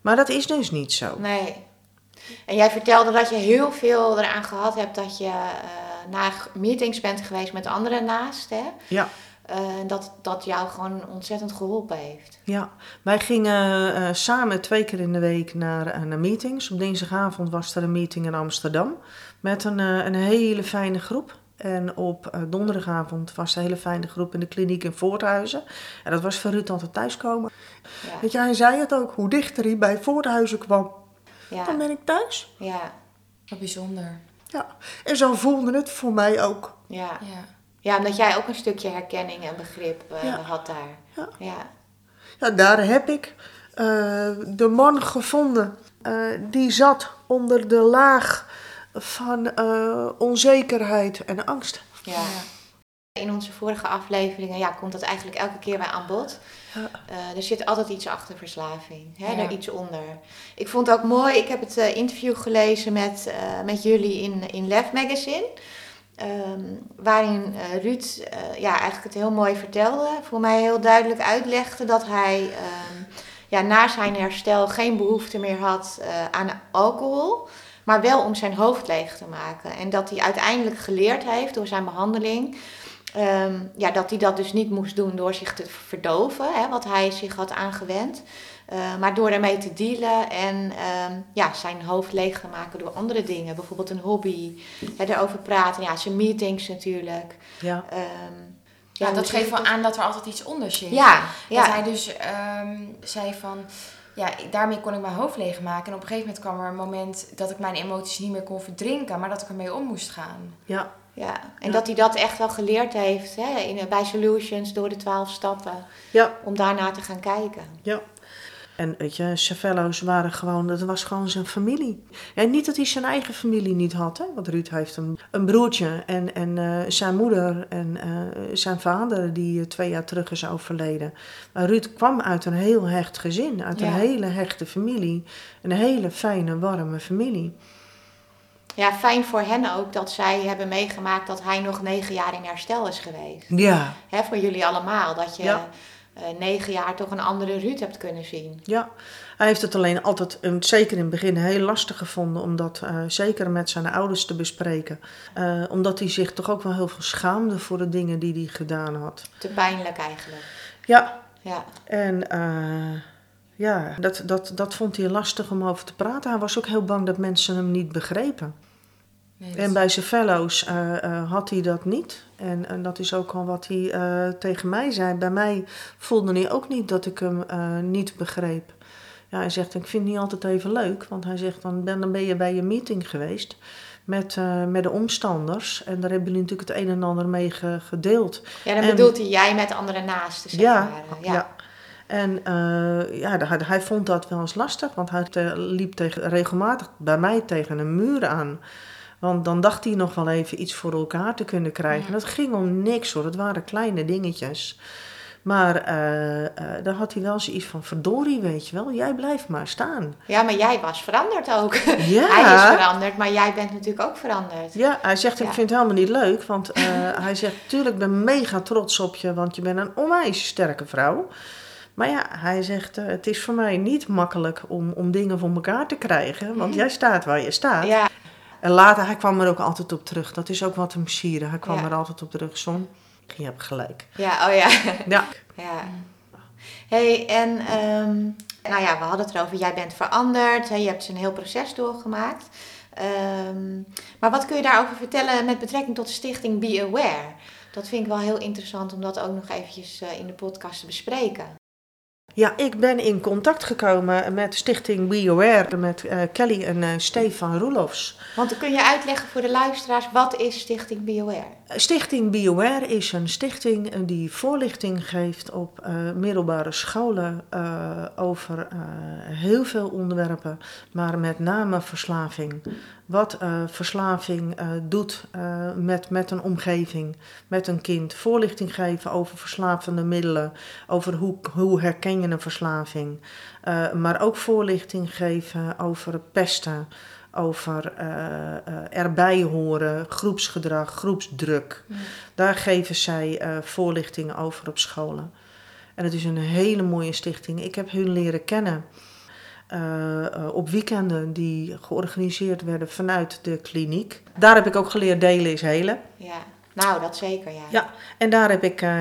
Maar dat is dus niet zo. Nee. En jij vertelde dat je heel veel eraan gehad hebt dat je eh, naar meetings bent geweest met anderen naast. Hè? Ja, Eh, dat dat jou gewoon ontzettend geholpen heeft. ja. Wij gingen eh, samen twee keer in de week naar, naar meetings. Op dinsdagavond was er een meeting in Amsterdam met een, een hele fijne groep. En op eh, donderdagavond was een hele fijne groep in de kliniek in Voorthuizen. En dat was voor Ruud altijd thuiskomen. Ja. Weet je, hij zei het ook, hoe dichter hij bij Voorthuizen kwam, Ja. dan ben ik thuis. Ja. Wat bijzonder. Ja. En zo voelde het voor mij ook. Ja. Ja. ja, omdat jij ook een stukje herkenning en begrip eh, Ja. had daar. Ja. Ja. Ja, daar heb ik eh, de man gevonden eh, die zat onder de laag van eh, onzekerheid en angst. Ja. In onze vorige afleveringen ja, komt dat eigenlijk elke keer bij aan bod. Ja. Eh, er zit altijd iets achter verslaving, hè, Ja. er iets onder. Ik vond het ook mooi, ik heb het eh, interview gelezen met, met jullie in, in Lef Magazine. Ehm, waarin Ruud ja, eigenlijk het heel mooi vertelde. Voor mij heel duidelijk uitlegde dat hij ehm, ja, na zijn herstel geen behoefte meer had aan alcohol. Maar wel om zijn hoofd leeg te maken. En dat hij uiteindelijk geleerd heeft door zijn behandeling. ehm, ja, dat hij dat dus niet moest doen door zich te verdoven, hè, wat hij zich had aangewend. Eh, maar door ermee te dealen en ehm, ja, zijn hoofd leeg te maken door andere dingen. Bijvoorbeeld een hobby, hè, erover praten. Ja, zijn meetings natuurlijk. Ja, Ehm, Ja, dat geeft wel aan dat er altijd iets onder zit. Ja, ja. Dat hij dus ehm, zei van... Ja, daarmee kon ik mijn hoofd leegmaken. En op een gegeven moment kwam er een moment dat ik mijn emoties niet meer kon verdrinken. Maar dat ik ermee om moest gaan. ja, Ja, en Ja. dat hij dat echt wel geleerd heeft hè, in, bij Solutions door de twaalf stappen. ja, Om daarna te gaan kijken. ja. En weet je, Savello's waren gewoon, dat was gewoon zijn familie. En niet dat hij zijn eigen familie niet had, hè? want Ruud heeft een, een broertje en, en eh, zijn moeder en eh, zijn vader die eh, twee jaar terug is overleden. Maar Ruud kwam uit een heel hecht gezin, uit een hele hechte familie. Een hele fijne, warme familie. Ja, fijn voor hen ook dat zij hebben meegemaakt dat hij nog negen jaar in herstel is geweest. Ja, Hè, voor jullie allemaal, dat je Ja. Eh, negen jaar toch een andere Ruud hebt kunnen zien. ja. Hij heeft het alleen altijd, zeker in het begin, heel lastig gevonden om dat eh, zeker met zijn ouders te bespreken. Eh, omdat hij zich toch ook wel heel veel schaamde voor de dingen die hij gedaan had. Te pijnlijk eigenlijk. Ja, Ja, En ja, dat, dat, dat vond hij lastig om over te praten. Hij was ook heel bang dat mensen hem niet begrepen. Nee, En bij zijn fellows eh, eh, had hij dat niet. En, en dat is ook al wat hij eh, tegen mij zei. Bij mij voelde hij ook niet dat ik hem eh, niet begreep. Ja, hij zegt, ik vind het niet altijd even leuk. Want hij zegt, dan ben, dan ben je bij je meeting geweest met, eh, met de omstanders. En daar hebben jullie natuurlijk het een en ander mee ge- gedeeld. ja dan En- bedoelt hij jij met andere naasten, zeg Ja, maar. eh, ja. En eh, ja, hij, hij vond dat wel eens lastig, want hij te- liep tegen, regelmatig bij mij tegen een muur aan. Want dan dacht hij nog wel even iets voor elkaar te kunnen krijgen. Ja. Dat ging om niks hoor, het waren kleine dingetjes. Maar eh, eh, daar had hij wel zoiets van, verdorie weet je wel, jij blijft maar staan. Ja, maar jij was veranderd ook. Ja. Hij is veranderd, maar jij bent natuurlijk ook veranderd. Ja, hij zegt, ik Ja. vind het helemaal niet leuk. Want eh, hij zegt, tuurlijk, ik ben mega trots op je, want je bent een onwijs sterke vrouw. Maar ja, hij zegt, het is voor mij niet makkelijk om, om dingen voor elkaar te krijgen. Want jij staat waar je staat. Ja, En later, hij kwam er ook altijd op terug. Dat is ook wat hem sierde. Hij kwam Ja. er altijd op terug. Son, je hebt gelijk. ja, oh ja. Ja, Ja. hey, en ehm, nou ja, we hadden het erover. Jij bent veranderd. Hè, je hebt een heel proces doorgemaakt. Ehm, maar wat kun je daarover vertellen met betrekking tot de stichting Be Aware? Dat vind ik wel heel interessant om dat ook nog eventjes eh, in de podcast te bespreken. Ja, ik ben in contact gekomen met Stichting Be Aware, met eh, Kelly en eh, Stefan Roelofs. Want kun je uitleggen voor de luisteraars, wat is Stichting Aware? Stichting Be Aware is een stichting die voorlichting geeft op eh, middelbare scholen over heel veel onderwerpen, maar met name verslaving. Wat eh, verslaving eh, doet eh, met, met een omgeving, met een kind. Voorlichting geven over verslavende middelen, over hoe, hoe herken je een verslaving. Maar ook voorlichting geven over pesten, over erbij horen, groepsgedrag, groepsdruk. Daar geven zij voorlichting over op scholen. En het is een hele mooie stichting. Ik heb hun leren kennen eh, eh, op weekenden die georganiseerd werden vanuit de kliniek. Daar heb ik ook geleerd delen is helen. Ja, nou dat zeker, ja. Ja, en daar heb ik eh,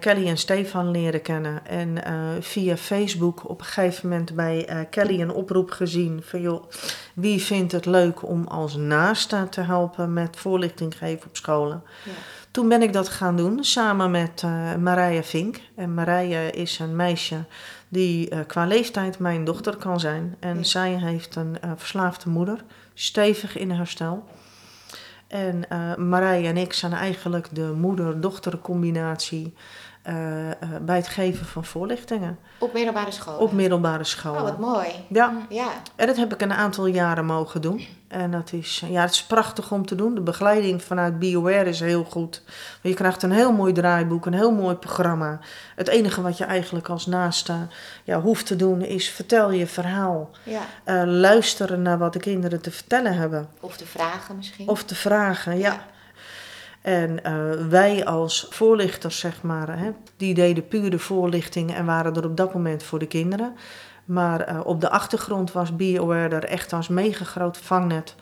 Kelly en Stefan leren kennen. En via Facebook op een gegeven moment bij Kelly een oproep gezien van joh, wie vindt het leuk om als naaste te helpen met voorlichting geven op scholen. Ja. Toen ben ik dat gaan doen samen met Marije Vink. En Marije is een meisje die eh, qua leeftijd mijn dochter kan zijn. En Ja. zij heeft een eh, verslaafde moeder, stevig in herstel. En eh Marije en ik zijn eigenlijk de moeder-dochter combinatie bij het geven van voorlichtingen Op middelbare school. op middelbare Oh, scholen. wat mooi. Ja, Ja, en dat heb ik een aantal jaren mogen doen. En dat is, ja, het is prachtig om te doen. De begeleiding vanuit BioWare is heel goed. Je krijgt een heel mooi draaiboek, een heel mooi programma. Het enige wat je eigenlijk als naaste ja, hoeft te doen is vertel je verhaal. ja. Eh, luisteren naar wat de kinderen te vertellen hebben. Of de vragen misschien. Of te vragen, ja. En eh, wij als voorlichters, zeg maar, hè, die deden puur de voorlichting en waren er op dat moment voor de kinderen. Maar eh, op de achtergrond was Be Aware er echt als mega groot vangnet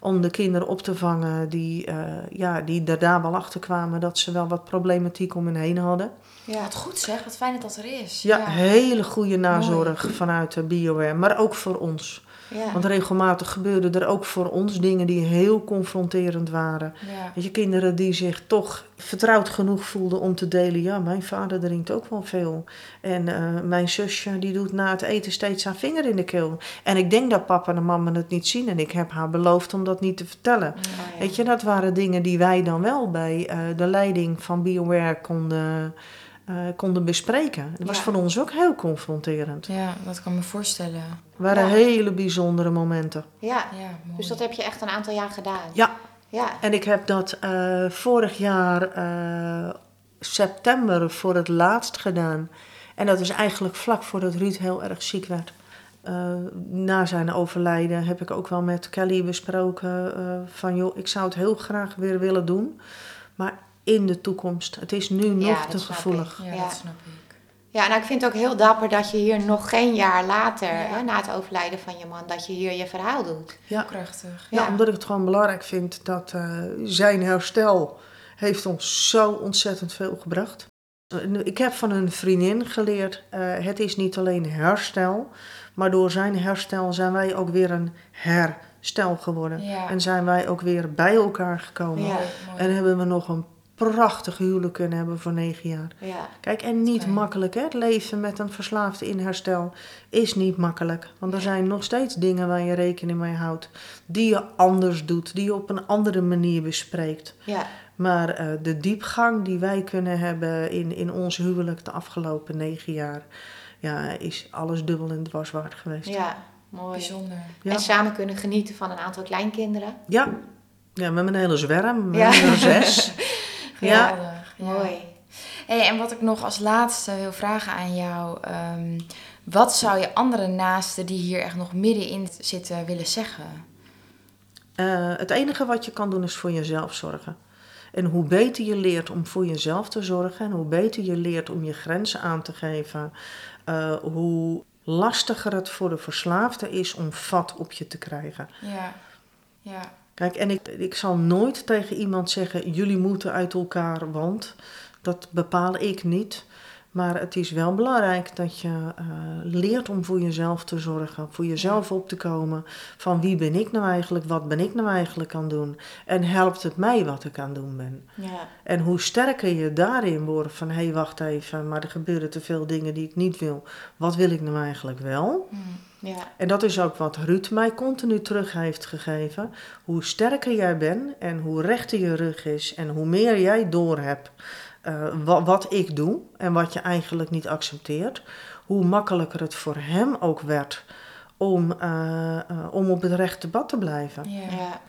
om de kinderen op te vangen die, eh, ja, die er daar wel achter kwamen dat ze wel wat problematiek om hen heen hadden. Ja. Wat goed zeg, wat fijn dat dat er is. Ja, hele goede nazorg vanuit de Be Aware, maar ook voor ons. Ja. Want regelmatig gebeurden er ook voor ons dingen die heel confronterend waren. Ja. Weet je, kinderen die zich toch vertrouwd genoeg voelden om te delen. Ja, mijn vader drinkt ook wel veel. En eh, mijn zusje die doet na het eten steeds haar vinger in de keel. En ik denk dat papa en mama het niet zien. En ik heb haar beloofd om dat niet te vertellen. Ja. Weet je, dat waren dingen die wij dan wel bij eh, de leiding van BioWare konden, eh, konden bespreken. Dat was voor ons ook heel confronterend. Ja, dat kan me voorstellen. Het waren Ja. hele bijzondere momenten. Ja. Ja, mooi. Dus dat heb je echt een aantal jaar gedaan. Ja, Ja. en ik heb dat eh, vorig jaar eh, september voor het laatst gedaan. En dat is eigenlijk vlak voordat Ruud heel erg ziek werd. Eh, na zijn overlijden heb ik ook wel met Kelly besproken eh, van joh, ik zou het heel graag weer willen doen. Maar in de toekomst. Het is nu nog te gevoelig. Ja, Ja. dat snap ik. Ja, nou ik vind het ook heel dapper dat je hier nog geen jaar later, Ja. hè, na het overlijden van je man, dat je hier je verhaal doet. Ja. Krachtig. Ja, Ja. omdat ik het gewoon belangrijk vind dat eh, zijn herstel heeft ons zo ontzettend veel gebracht. Ik heb van een vriendin geleerd, eh, het is niet alleen herstel, maar door zijn herstel zijn wij ook weer een herstel geworden. Ja. En zijn wij ook weer bij elkaar gekomen. Ja. En hebben we nog een prachtig huwelijk kunnen hebben voor negen jaar. Ja. Kijk, en niet Fijn. makkelijk, hè? Het leven met een verslaafde in herstel is niet makkelijk. Want er zijn nog steeds dingen waar je rekening mee houdt. Die je anders doet, die je op een andere manier bespreekt. Ja. Maar eh, de diepgang die wij kunnen hebben in, in ons huwelijk de afgelopen negen jaar... Ja, is alles dubbel en dwars waard geweest. ja, mooi. Bijzonder. Ja. En samen kunnen genieten van een aantal kleinkinderen. Ja, ja we hebben een hele zwerm, we Ja. zes. Ja. Mooi. Hey, en wat ik nog als laatste wil vragen aan jou. ehm, wat zou je andere naasten die hier echt nog middenin zitten willen zeggen? Eh, het enige wat je kan doen is voor jezelf zorgen. En hoe beter je leert om voor jezelf te zorgen en hoe beter je leert om je grenzen aan te geven, eh, hoe lastiger het voor de verslaafde is om vat op je te krijgen. Ja. Ja. Kijk, en ik, ik zal nooit tegen iemand zeggen: jullie moeten uit elkaar, want dat bepaal ik niet. Maar het is wel belangrijk dat je eh, leert om voor jezelf te zorgen, voor jezelf op te komen. Van wie ben ik nou eigenlijk, wat ben ik nou eigenlijk aan het doen? En helpt het mij wat ik aan het doen ben? Ja. En hoe sterker je daarin wordt van hé, hey, wacht even, maar er gebeuren te veel dingen die ik niet wil. Wat wil ik nou eigenlijk wel? Ja. En dat is ook wat Ruud mij continu terug heeft gegeven. Hoe sterker jij bent en hoe rechter je rug is en hoe meer jij doorhebt eh wat, wat ik doe en wat je eigenlijk niet accepteert, hoe makkelijker het voor hem ook werd om, eh, eh, om op het rechte pad te blijven. Ja. Ja.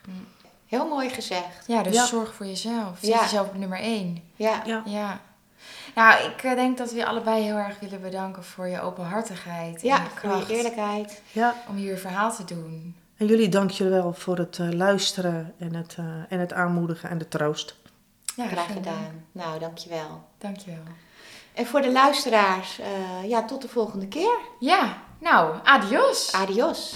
Heel mooi gezegd. Ja, dus Ja. zorg voor jezelf. Zet Ja. jezelf op nummer één. Ja. Ja. Ja. Nou, ik denk dat we je allebei heel erg willen bedanken voor je openhartigheid Ja, en je voor je eerlijkheid. Ja, om hier je verhaal te doen. en jullie dank je wel voor het eh, luisteren en het, eh, en het aanmoedigen en de troost. Ja, Graag geen dank. gedaan. Nou, dankjewel. Dankjewel. En voor de luisteraars, eh, ja, tot de volgende keer. Ja, nou, adios. Adios.